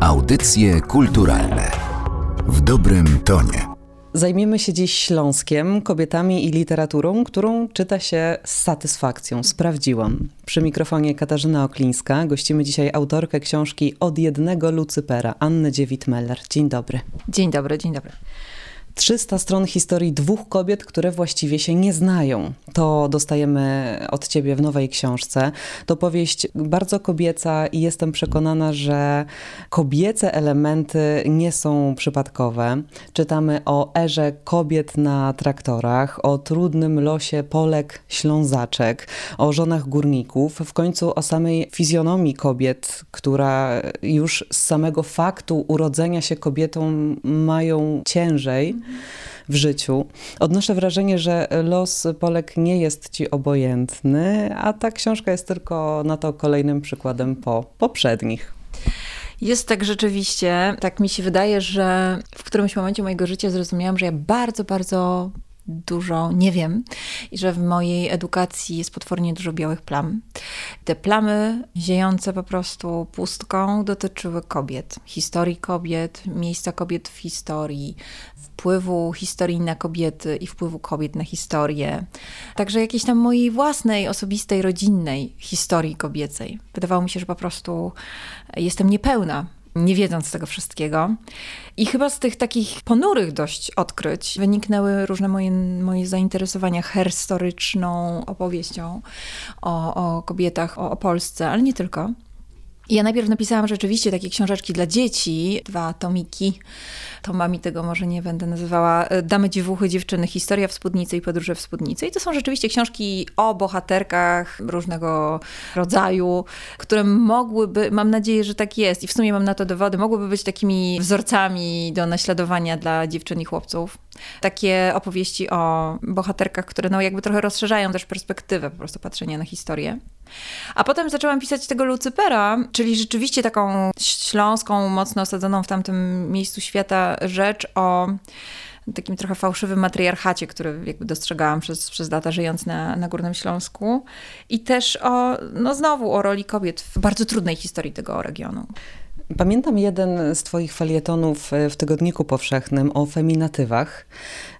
Audycje kulturalne w dobrym tonie. Zajmiemy się dziś Śląskiem, kobietami i literaturą, którą czyta się z satysfakcją. Sprawdziłam. Przy mikrofonie Katarzyna Oklińska. Gościmy dzisiaj autorkę książki Od jednego Lucypera, Annę Dziewit-Meller. Dzień dobry. Dzień dobry, dzień dobry. 300 stron historii dwóch kobiet, które właściwie się nie znają. To dostajemy od ciebie w nowej książce. To powieść bardzo kobieca i jestem przekonana, że kobiece elementy nie są przypadkowe. Czytamy o erze kobiet na traktorach, o trudnym losie Polek Ślązaczek, o żonach górników, w końcu o samej fizjonomii kobiet, która już z samego faktu urodzenia się kobietą mają ciężej w życiu. Odnoszę wrażenie, że los Polek nie jest ci obojętny, a ta książka jest tylko na to kolejnym przykładem po poprzednich. Jest tak rzeczywiście, tak mi się wydaje, że w którymś momencie mojego życia zrozumiałam, że ja bardzo, bardzo dużo nie wiem i że w mojej edukacji jest potwornie dużo białych plam. Te plamy ziejące po prostu pustką dotyczyły kobiet, historii kobiet, miejsca kobiet w historii, wpływu historii na kobiety i wpływu kobiet na historię. Także jakiejś tam mojej własnej, osobistej, rodzinnej historii kobiecej. Wydawało mi się, że po prostu jestem niepełna nie wiedząc tego wszystkiego. I chyba z tych takich ponurych dość odkryć wyniknęły różne moje, moje zainteresowania herstoryczną opowieścią o, o kobietach, o, o Polsce, ale nie tylko. Ja najpierw napisałam rzeczywiście takie książeczki dla dzieci, dwa tomiki. Tomami tego może nie będę nazywała. E, Damy dziewuchy, dziewczyny, historia w spódnicy i podróże w spódnicy. I to są rzeczywiście książki o bohaterkach różnego rodzaju, które mogłyby, mam nadzieję, że tak jest i w sumie mam na to dowody, mogłyby być takimi wzorcami do naśladowania dla dziewczyn i chłopców. Takie opowieści o bohaterkach, które no jakby trochę rozszerzają też perspektywę po prostu patrzenia na historię. A potem zaczęłam pisać tego Lucypera, czyli rzeczywiście taką śląską, mocno osadzoną w tamtym miejscu świata rzecz o takim trochę fałszywym matriarchacie, który jakby dostrzegałam przez, przez lata żyjąc na, na Górnym Śląsku. I też o, no znowu o roli kobiet w bardzo trudnej historii tego regionu. Pamiętam jeden z Twoich felietonów w Tygodniku Powszechnym o feminatywach,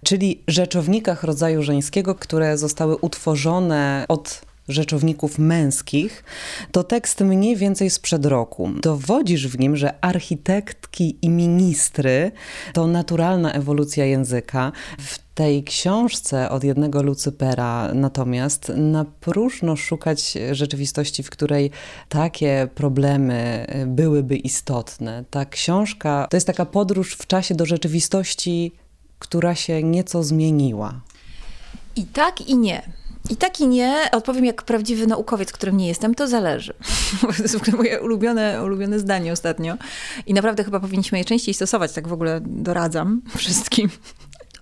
czyli rzeczownikach rodzaju żeńskiego, które zostały utworzone od rzeczowników męskich, to tekst mniej więcej sprzed roku. Dowodzisz w nim, że architektki i ministry to naturalna ewolucja języka. W tej książce od jednego Lucypera natomiast na próżno szukać rzeczywistości, w której takie problemy byłyby istotne. Ta książka to jest taka podróż w czasie do rzeczywistości, która się nieco zmieniła. I tak i nie. I tak i nie, odpowiem jak prawdziwy naukowiec, którym nie jestem, to zależy. to jest moje ulubione, ulubione zdanie ostatnio. I naprawdę chyba powinniśmy je częściej stosować, tak w ogóle doradzam wszystkim.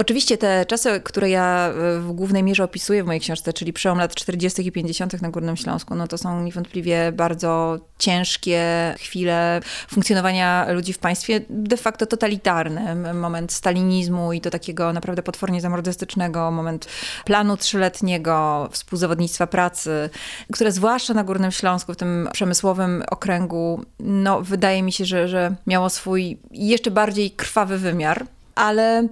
Oczywiście te czasy, które ja e, w głównej mierze opisuję w mojej książce, czyli przełom lat 40. i 50. na Górnym Śląsku, no to są niewątpliwie bardzo ciężkie chwile funkcjonowania ludzi w państwie de facto totalitarnym. Moment stalinizmu i to takiego naprawdę potwornie zamordystycznego, moment planu trzyletniego, współzawodnictwa pracy, które zwłaszcza na Górnym Śląsku, w tym przemysłowym okręgu, no wydaje mi się, że, że miało swój jeszcze bardziej krwawy wymiar. Ale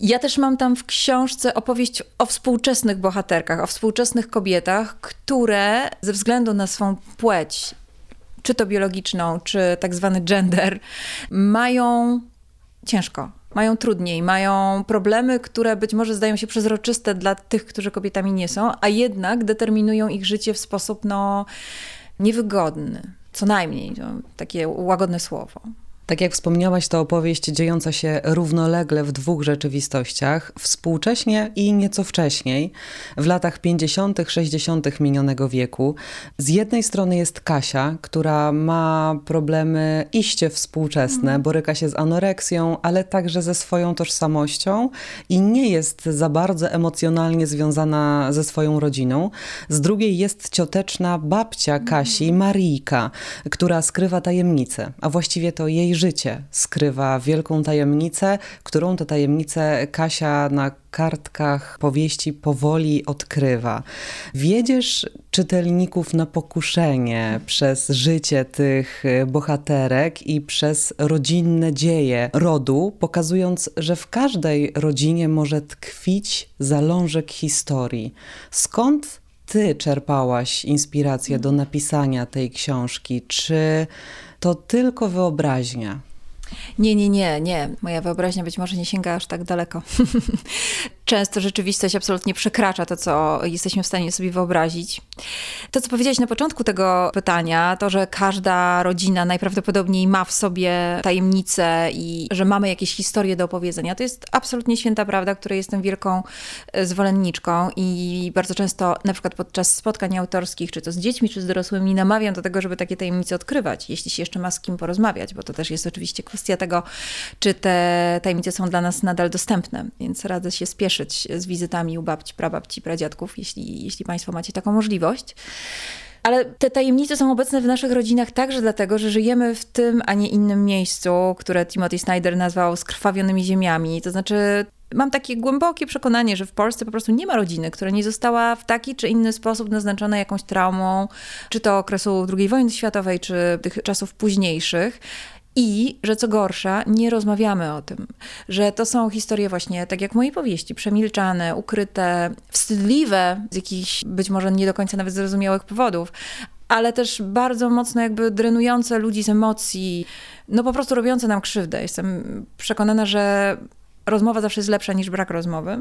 ja też mam tam w książce opowieść o współczesnych bohaterkach, o współczesnych kobietach, które ze względu na swą płeć, czy to biologiczną, czy tak zwany gender, mają ciężko, mają trudniej, mają problemy, które być może zdają się przezroczyste dla tych, którzy kobietami nie są, a jednak determinują ich życie w sposób no, niewygodny. Co najmniej, to takie łagodne słowo. Tak jak wspomniałaś, to opowieść dziejąca się równolegle w dwóch rzeczywistościach, współcześnie i nieco wcześniej, w latach 50., 60. minionego wieku. Z jednej strony jest Kasia, która ma problemy iście współczesne, mhm. boryka się z anoreksją, ale także ze swoją tożsamością i nie jest za bardzo emocjonalnie związana ze swoją rodziną. Z drugiej jest cioteczna babcia Kasi, mhm. Marijka, która skrywa tajemnicę, a właściwie to jej życie skrywa wielką tajemnicę, którą tę tajemnicę Kasia na kartkach powieści powoli odkrywa. Wiedziesz czytelników na pokuszenie przez życie tych bohaterek i przez rodzinne dzieje rodu, pokazując, że w każdej rodzinie może tkwić zalążek historii. Skąd ty czerpałaś inspirację do napisania tej książki? Czy to tylko wyobraźnia? Nie, nie, nie, nie. Moja wyobraźnia być może nie sięga aż tak daleko. często rzeczywistość absolutnie przekracza to, co jesteśmy w stanie sobie wyobrazić. To, co powiedziałeś na początku tego pytania, to, że każda rodzina najprawdopodobniej ma w sobie tajemnicę i że mamy jakieś historie do opowiedzenia, to jest absolutnie święta prawda, której jestem wielką e, zwolenniczką i bardzo często na przykład podczas spotkań autorskich, czy to z dziećmi, czy z dorosłymi, namawiam do tego, żeby takie tajemnice odkrywać, jeśli się jeszcze ma z kim porozmawiać, bo to też jest oczywiście kwestia tego, czy te tajemnice są dla nas nadal dostępne, więc radzę się spieszyć z wizytami u babci, prababci, pradziadków, jeśli, jeśli Państwo macie taką możliwość. Ale te tajemnice są obecne w naszych rodzinach także dlatego, że żyjemy w tym, a nie innym miejscu, które Timothy Snyder nazwał skrwawionymi ziemiami. To znaczy, mam takie głębokie przekonanie, że w Polsce po prostu nie ma rodziny, która nie została w taki czy inny sposób naznaczona jakąś traumą, czy to okresu II wojny światowej, czy tych czasów późniejszych. I, że co gorsza, nie rozmawiamy o tym, że to są historie właśnie, tak jak mojej powieści, przemilczane, ukryte, wstydliwe z jakichś być może nie do końca nawet zrozumiałych powodów, ale też bardzo mocno jakby drenujące ludzi z emocji, no po prostu robiące nam krzywdę. Jestem przekonana, że rozmowa zawsze jest lepsza niż brak rozmowy.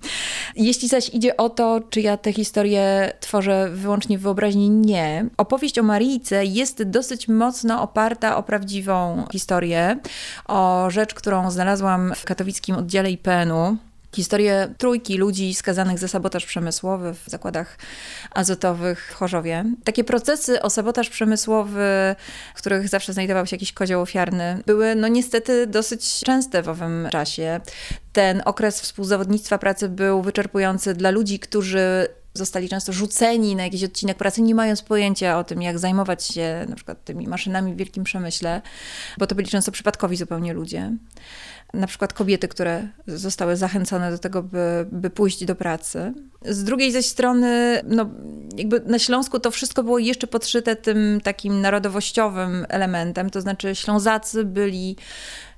Jeśli zaś idzie o to, czy ja tę historię tworzę wyłącznie w wyobraźni, nie. Opowieść o Marijce jest dosyć mocno oparta o prawdziwą historię, o rzecz, którą znalazłam w katowickim oddziale IPN-u historię trójki ludzi skazanych za sabotaż przemysłowy w zakładach azotowych w Chorzowie. Takie procesy o sabotaż przemysłowy, w których zawsze znajdował się jakiś kozioł ofiarny, były no niestety dosyć częste w owym czasie. Ten okres współzawodnictwa pracy był wyczerpujący dla ludzi, którzy zostali często rzuceni na jakiś odcinek pracy, nie mając pojęcia o tym, jak zajmować się na przykład tymi maszynami w wielkim przemyśle, bo to byli często przypadkowi zupełnie ludzie na przykład kobiety, które zostały zachęcone do tego, by, by pójść do pracy. Z drugiej zaś strony, no, jakby na Śląsku to wszystko było jeszcze podszyte tym takim narodowościowym elementem, to znaczy Ślązacy byli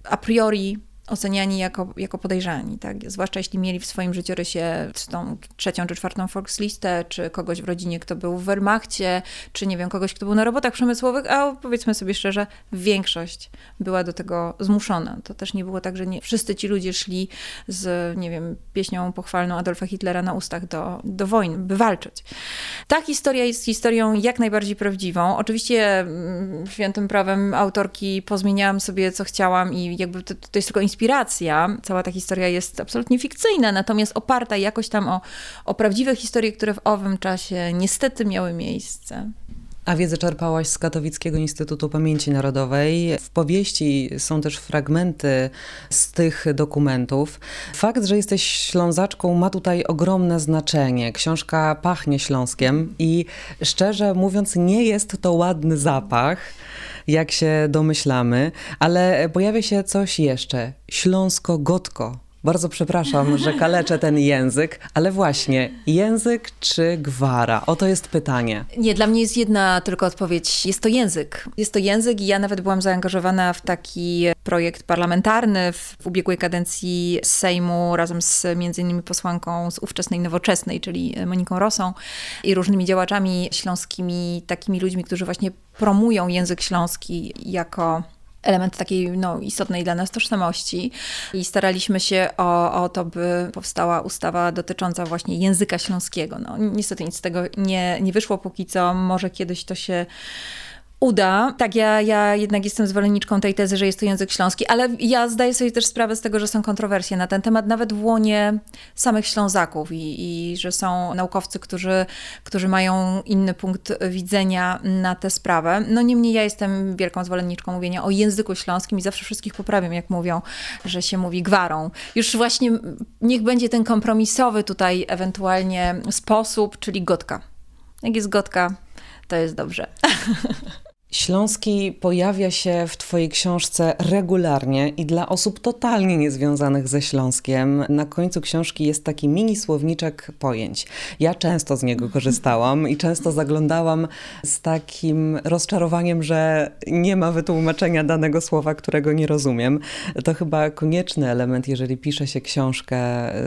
a priori oceniani jako, jako podejrzani, tak? zwłaszcza jeśli mieli w swoim życiorysie tą trzecią czy czwartą Volkslistę, czy kogoś w rodzinie, kto był w Wehrmachcie, czy nie wiem, kogoś, kto był na robotach przemysłowych, a powiedzmy sobie szczerze, większość była do tego zmuszona. To też nie było tak, że nie, wszyscy ci ludzie szli z, nie wiem, pieśnią pochwalną Adolfa Hitlera na ustach do, do wojny, by walczyć. Ta historia jest historią jak najbardziej prawdziwą. Oczywiście mm, świętym prawem autorki pozmieniałam sobie, co chciałam i jakby to, to jest tylko inspiracja inspiracja. Cała ta historia jest absolutnie fikcyjna, natomiast oparta jakoś tam o, o prawdziwe historie, które w owym czasie niestety miały miejsce. A wiedzę czerpałaś z Katowickiego Instytutu Pamięci Narodowej. W powieści są też fragmenty z tych dokumentów. Fakt, że jesteś ślązaczką ma tutaj ogromne znaczenie. Książka pachnie Śląskiem i szczerze mówiąc nie jest to ładny zapach jak się domyślamy, ale pojawia się coś jeszcze. Śląsko-gotko. Bardzo przepraszam, że kaleczę ten język, ale właśnie, język czy gwara? Oto jest pytanie. Nie, dla mnie jest jedna tylko odpowiedź. Jest to język. Jest to język i ja nawet byłam zaangażowana w taki projekt parlamentarny w ubiegłej kadencji Sejmu razem z między innymi posłanką z ówczesnej Nowoczesnej, czyli Moniką Rosą i różnymi działaczami śląskimi, takimi ludźmi, którzy właśnie promują język śląski jako element takiej no, istotnej dla nas tożsamości i staraliśmy się o, o to, by powstała ustawa dotycząca właśnie języka śląskiego. No, niestety nic z tego nie, nie wyszło póki co, może kiedyś to się uda. Tak, ja, ja jednak jestem zwolenniczką tej tezy, że jest to język śląski, ale ja zdaję sobie też sprawę z tego, że są kontrowersje na ten temat, nawet w łonie samych Ślązaków i, i że są naukowcy, którzy, którzy mają inny punkt widzenia na tę sprawę. No niemniej ja jestem wielką zwolenniczką mówienia o języku śląskim i zawsze wszystkich poprawiam, jak mówią, że się mówi gwarą. Już właśnie niech będzie ten kompromisowy tutaj ewentualnie sposób, czyli gotka. Jak jest gotka, to jest dobrze. Śląski pojawia się w Twojej książce regularnie i dla osób totalnie niezwiązanych ze Śląskiem. Na końcu książki jest taki mini słowniczek pojęć. Ja często z niego korzystałam i często zaglądałam z takim rozczarowaniem, że nie ma wytłumaczenia danego słowa, którego nie rozumiem. To chyba konieczny element, jeżeli pisze się książkę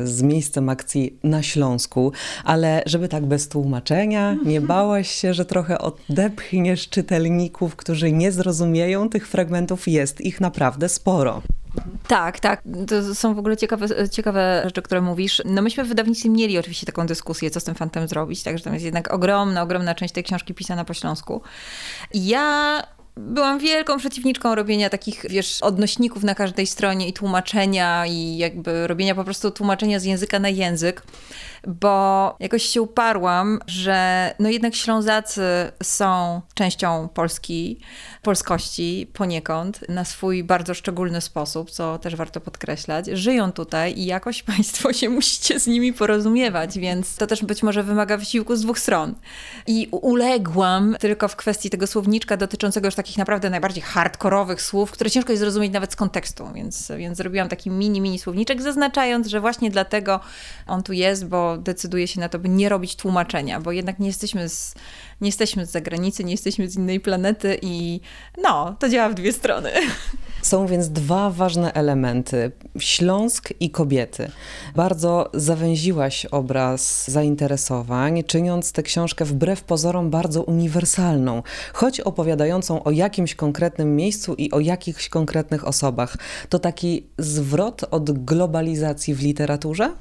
z miejscem akcji na Śląsku, ale żeby tak bez tłumaczenia, nie bałaś się, że trochę odepchniesz czytelnika którzy nie zrozumieją tych fragmentów, jest ich naprawdę sporo. Tak, tak. To są w ogóle ciekawe, ciekawe rzeczy, które mówisz. No myśmy w wydawnictwie mieli oczywiście taką dyskusję, co z tym fantem zrobić, także tam jest jednak ogromna, ogromna część tej książki pisana po śląsku. Ja byłam wielką przeciwniczką robienia takich, wiesz, odnośników na każdej stronie i tłumaczenia i jakby robienia po prostu tłumaczenia z języka na język bo jakoś się uparłam, że no jednak Ślązacy są częścią Polski, polskości poniekąd, na swój bardzo szczególny sposób, co też warto podkreślać. Żyją tutaj i jakoś Państwo się musicie z nimi porozumiewać, więc to też być może wymaga wysiłku z dwóch stron. I uległam tylko w kwestii tego słowniczka dotyczącego już takich naprawdę najbardziej hardkorowych słów, które ciężko jest zrozumieć nawet z kontekstu, więc, więc zrobiłam taki mini, mini słowniczek, zaznaczając, że właśnie dlatego on tu jest, bo decyduje się na to, by nie robić tłumaczenia, bo jednak nie jesteśmy z, nie jesteśmy z zagranicy, nie jesteśmy z innej planety i no, to działa w dwie strony. Są więc dwa ważne elementy: Śląsk i kobiety. Bardzo zawęziłaś obraz zainteresowań, czyniąc tę książkę wbrew pozorom bardzo uniwersalną, choć opowiadającą o jakimś konkretnym miejscu i o jakichś konkretnych osobach. To taki zwrot od globalizacji w literaturze?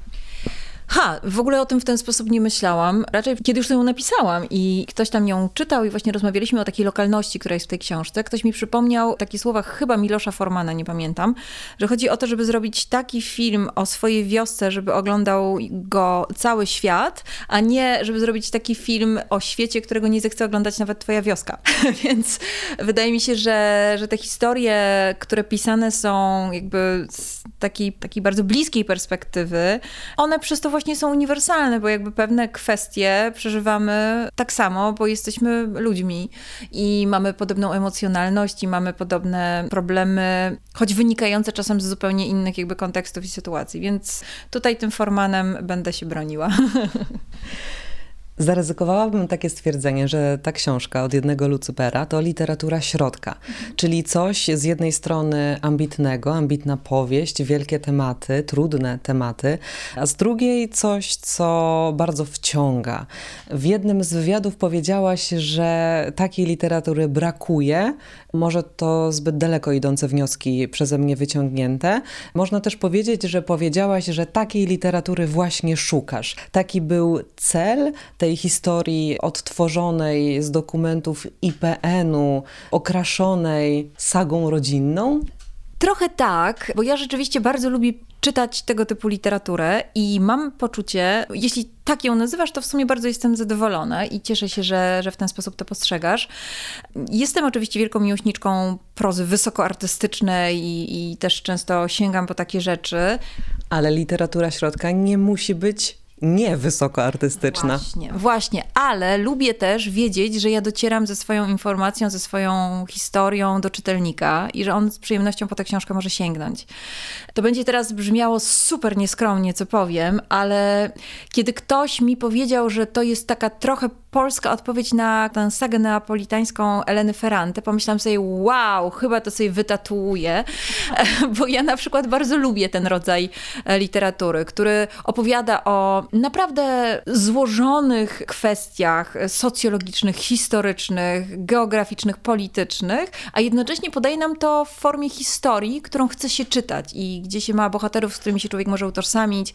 Ha, w ogóle o tym w ten sposób nie myślałam. Raczej kiedy już ją napisałam i ktoś tam ją czytał i właśnie rozmawialiśmy o takiej lokalności, która jest w tej książce, ktoś mi przypomniał takie słowa chyba Milosza Formana, nie pamiętam, że chodzi o to, żeby zrobić taki film o swojej wiosce, żeby oglądał go cały świat, a nie żeby zrobić taki film o świecie, którego nie zechce oglądać nawet twoja wioska. Więc wydaje mi się, że, że te historie, które pisane są jakby z takiej, takiej bardzo bliskiej perspektywy, one przez to właśnie właśnie są uniwersalne, bo jakby pewne kwestie przeżywamy tak samo, bo jesteśmy ludźmi i mamy podobną emocjonalność i mamy podobne problemy, choć wynikające czasem z zupełnie innych jakby kontekstów i sytuacji. Więc tutaj tym formanem będę się broniła. Zaryzykowałabym takie stwierdzenie, że ta książka od jednego Lucypera to literatura środka, czyli coś z jednej strony ambitnego, ambitna powieść, wielkie tematy, trudne tematy, a z drugiej coś, co bardzo wciąga. W jednym z wywiadów powiedziałaś, że takiej literatury brakuje, może to zbyt daleko idące wnioski przeze mnie wyciągnięte. Można też powiedzieć, że powiedziałaś, że takiej literatury właśnie szukasz. Taki był cel tej historii odtworzonej z dokumentów IPN-u, okraszonej sagą rodzinną? Trochę tak, bo ja rzeczywiście bardzo lubię czytać tego typu literaturę i mam poczucie, jeśli tak ją nazywasz, to w sumie bardzo jestem zadowolona i cieszę się, że, że w ten sposób to postrzegasz. Jestem oczywiście wielką miłośniczką prozy wysokoartystycznej i, i też często sięgam po takie rzeczy. Ale literatura środka nie musi być nie wysokoartystyczna. Właśnie, właśnie, ale lubię też wiedzieć, że ja docieram ze swoją informacją, ze swoją historią do czytelnika i że on z przyjemnością po tę książkę może sięgnąć. To będzie teraz brzmiało super nieskromnie, co powiem, ale kiedy ktoś mi powiedział, że to jest taka trochę polska odpowiedź na tę sagę neapolitańską Eleny Ferrante, pomyślałam sobie, wow, chyba to sobie wytatuuję, bo ja na przykład bardzo lubię ten rodzaj literatury, który opowiada o naprawdę złożonych kwestiach socjologicznych, historycznych, geograficznych, politycznych, a jednocześnie podaje nam to w formie historii, którą chce się czytać i gdzie się ma bohaterów, z którymi się człowiek może utożsamić.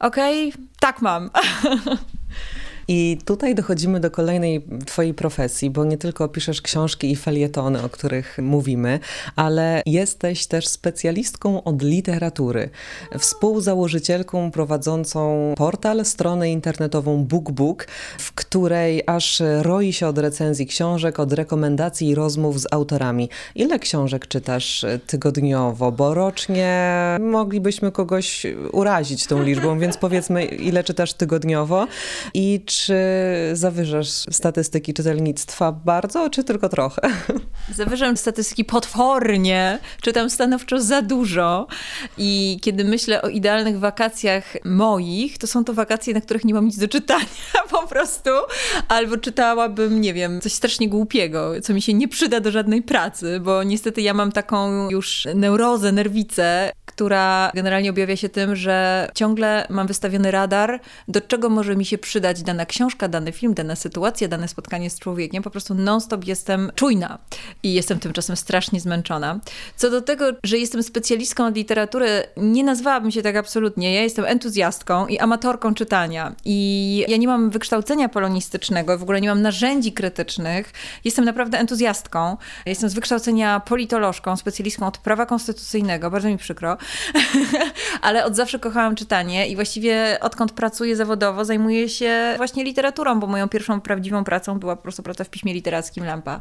Okej, okay, tak mam. I tutaj dochodzimy do kolejnej twojej profesji, bo nie tylko piszesz książki i felietony, o których mówimy, ale jesteś też specjalistką od literatury, współzałożycielką prowadzącą portal, stronę internetową BookBook, w której aż roi się od recenzji książek, od rekomendacji i rozmów z autorami. Ile książek czytasz tygodniowo? Bo rocznie moglibyśmy kogoś urazić tą liczbą, więc powiedzmy, ile czytasz tygodniowo i czy zawyżasz statystyki czytelnictwa bardzo, czy tylko trochę? Zawyżam statystyki potwornie, czytam stanowczo za dużo i kiedy myślę o idealnych wakacjach moich, to są to wakacje, na których nie mam nic do czytania po prostu, albo czytałabym, nie wiem, coś strasznie głupiego, co mi się nie przyda do żadnej pracy, bo niestety ja mam taką już neurozę, nerwicę, która generalnie objawia się tym, że ciągle mam wystawiony radar, do czego może mi się przydać dana książka, dany film, dana sytuacja, dane spotkanie z człowiekiem. Po prostu non-stop jestem czujna i jestem tymczasem strasznie zmęczona. Co do tego, że jestem specjalistką od literatury, nie nazwałabym się tak absolutnie. Ja jestem entuzjastką i amatorką czytania. I ja nie mam wykształcenia polonistycznego, w ogóle nie mam narzędzi krytycznych. Jestem naprawdę entuzjastką. Jestem z wykształcenia politolożką, specjalistką od prawa konstytucyjnego. Bardzo mi przykro. Ale od zawsze kochałam czytanie i właściwie odkąd pracuję zawodowo, zajmuję się właśnie literaturą, bo moją pierwszą prawdziwą pracą była po prostu praca w piśmie literackim Lampa.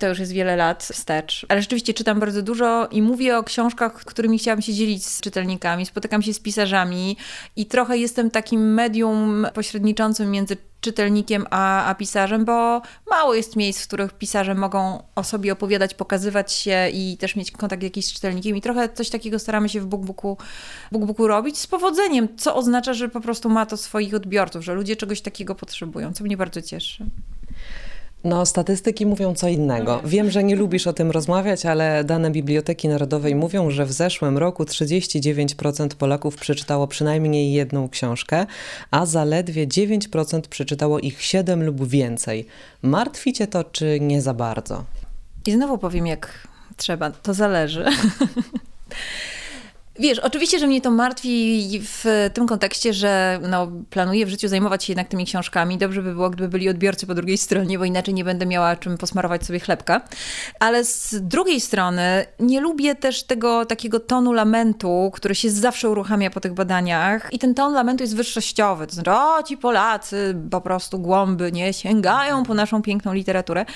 To już jest wiele lat wstecz. Ale rzeczywiście czytam bardzo dużo i mówię o książkach, którymi chciałam się dzielić z czytelnikami. Spotykam się z pisarzami i trochę jestem takim medium pośredniczącym między czytelnikiem a, a, pisarzem, bo mało jest miejsc, w których pisarze mogą o sobie opowiadać, pokazywać się i też mieć kontakt jakiś z czytelnikiem. I trochę coś takiego staramy się w BookBooku, BookBooku robić z powodzeniem, co oznacza, że po prostu ma to swoich odbiorców, że ludzie czegoś takiego potrzebują, co mnie bardzo cieszy. No, statystyki mówią co innego. No Wiem, że nie lubisz o tym rozmawiać, ale dane Biblioteki Narodowej mówią, że w zeszłym roku 39% Polaków przeczytało przynajmniej jedną książkę, a zaledwie 9% przeczytało ich 7 lub więcej. Martwi cię to, czy nie za bardzo? I znowu powiem, jak trzeba. To zależy. Wiesz, oczywiście, że mnie to martwi w tym kontekście, że no, planuję w życiu zajmować się jednak tymi książkami. Dobrze by było, gdyby byli odbiorcy po drugiej stronie, bo inaczej nie będę miała czym posmarować sobie chlebka. Ale z drugiej strony nie lubię też tego takiego tonu lamentu, który się zawsze uruchamia po tych badaniach. I ten ton lamentu jest wyższościowy. To znaczy, o, ci Polacy po prostu głąby, nie, sięgają po naszą piękną literaturę.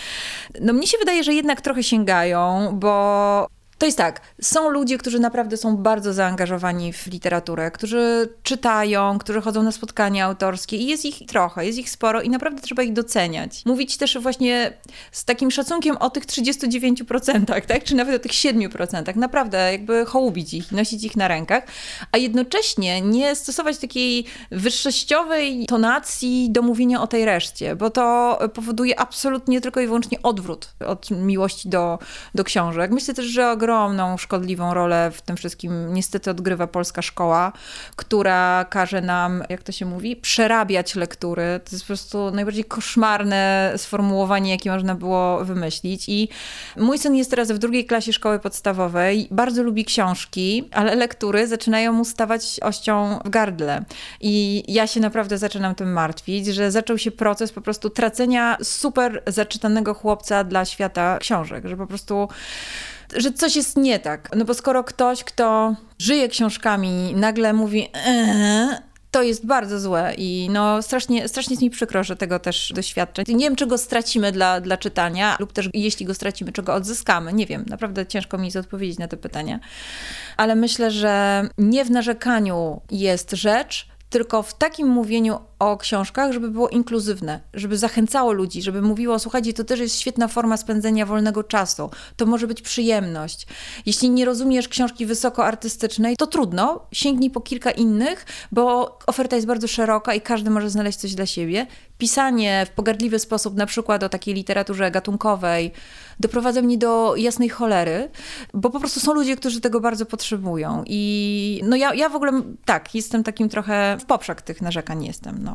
No mnie się wydaje, że jednak trochę sięgają, bo to jest tak, są ludzie, którzy naprawdę są bardzo zaangażowani w literaturę, którzy czytają, którzy chodzą na spotkania autorskie i jest ich trochę, jest ich sporo i naprawdę trzeba ich doceniać. Mówić też właśnie z takim szacunkiem o tych 39%, tak? czy nawet o tych 7%. Naprawdę jakby hołubić ich, nosić ich na rękach, a jednocześnie nie stosować takiej wyższościowej tonacji do mówienia o tej reszcie, bo to powoduje absolutnie tylko i wyłącznie odwrót od miłości do, do książek. Myślę też, że ogromną, szkodliwą rolę w tym wszystkim niestety odgrywa polska szkoła, która każe nam, jak to się mówi, przerabiać lektury. To jest po prostu najbardziej koszmarne sformułowanie, jakie można było wymyślić. I mój syn jest teraz w drugiej klasie szkoły podstawowej, bardzo lubi książki, ale lektury zaczynają mu stawać ością w gardle. I ja się naprawdę zaczynam tym martwić, że zaczął się proces po prostu tracenia super zaczytanego chłopca dla świata książek, że po prostu że coś jest nie tak. No bo skoro ktoś, kto żyje książkami, nagle mówi, eee, to jest bardzo złe i no strasznie, strasznie jest mi przykro, że tego też doświadczę. Nie wiem, czego stracimy dla, dla czytania, lub też jeśli go stracimy, czego odzyskamy. Nie wiem, naprawdę ciężko mi jest odpowiedzieć na te pytania. Ale myślę, że nie w narzekaniu jest rzecz, tylko w takim mówieniu o książkach, żeby było inkluzywne, żeby zachęcało ludzi, żeby mówiło, słuchajcie, to też jest świetna forma spędzenia wolnego czasu, to może być przyjemność. Jeśli nie rozumiesz książki wysokoartystycznej, to trudno, sięgnij po kilka innych, bo oferta jest bardzo szeroka i każdy może znaleźć coś dla siebie. Pisanie w pogardliwy sposób, na przykład o takiej literaturze gatunkowej, doprowadza mnie do jasnej cholery, bo po prostu są ludzie, którzy tego bardzo potrzebują. I no ja, ja w ogóle tak, jestem takim trochę w poprzek tych narzekań jestem. No.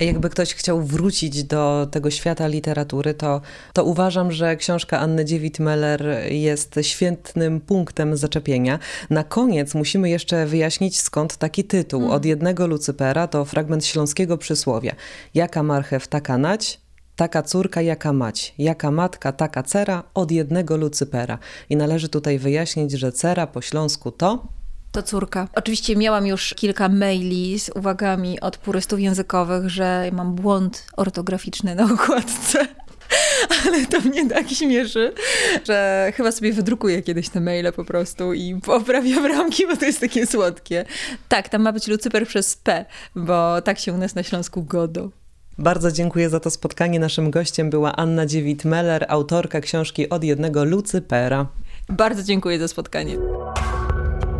Jakby ktoś chciał wrócić do tego świata literatury, to, to uważam, że książka Anny Dziewit-Meller jest świetnym punktem zaczepienia. Na koniec musimy jeszcze wyjaśnić, skąd taki tytuł. Hmm. Od jednego Lucypera to fragment śląskiego przysłowia. Jaka marchew, taka nać, taka córka, jaka mać, jaka matka, taka cera, od jednego Lucypera. I należy tutaj wyjaśnić, że cera po śląsku to to córka. Oczywiście miałam już kilka maili z uwagami od purystów językowych, że mam błąd ortograficzny na okładce. Ale to mnie tak śmieszy, że chyba sobie wydrukuję kiedyś te maile po prostu i poprawiam ramki, bo to jest takie słodkie. Tak, tam ma być Lucyper przez P, bo tak się u nas na Śląsku godo. Bardzo dziękuję za to spotkanie. Naszym gościem była Anna Dziewit-Meller, autorka książki Od jednego Lucypera. Bardzo dziękuję za spotkanie.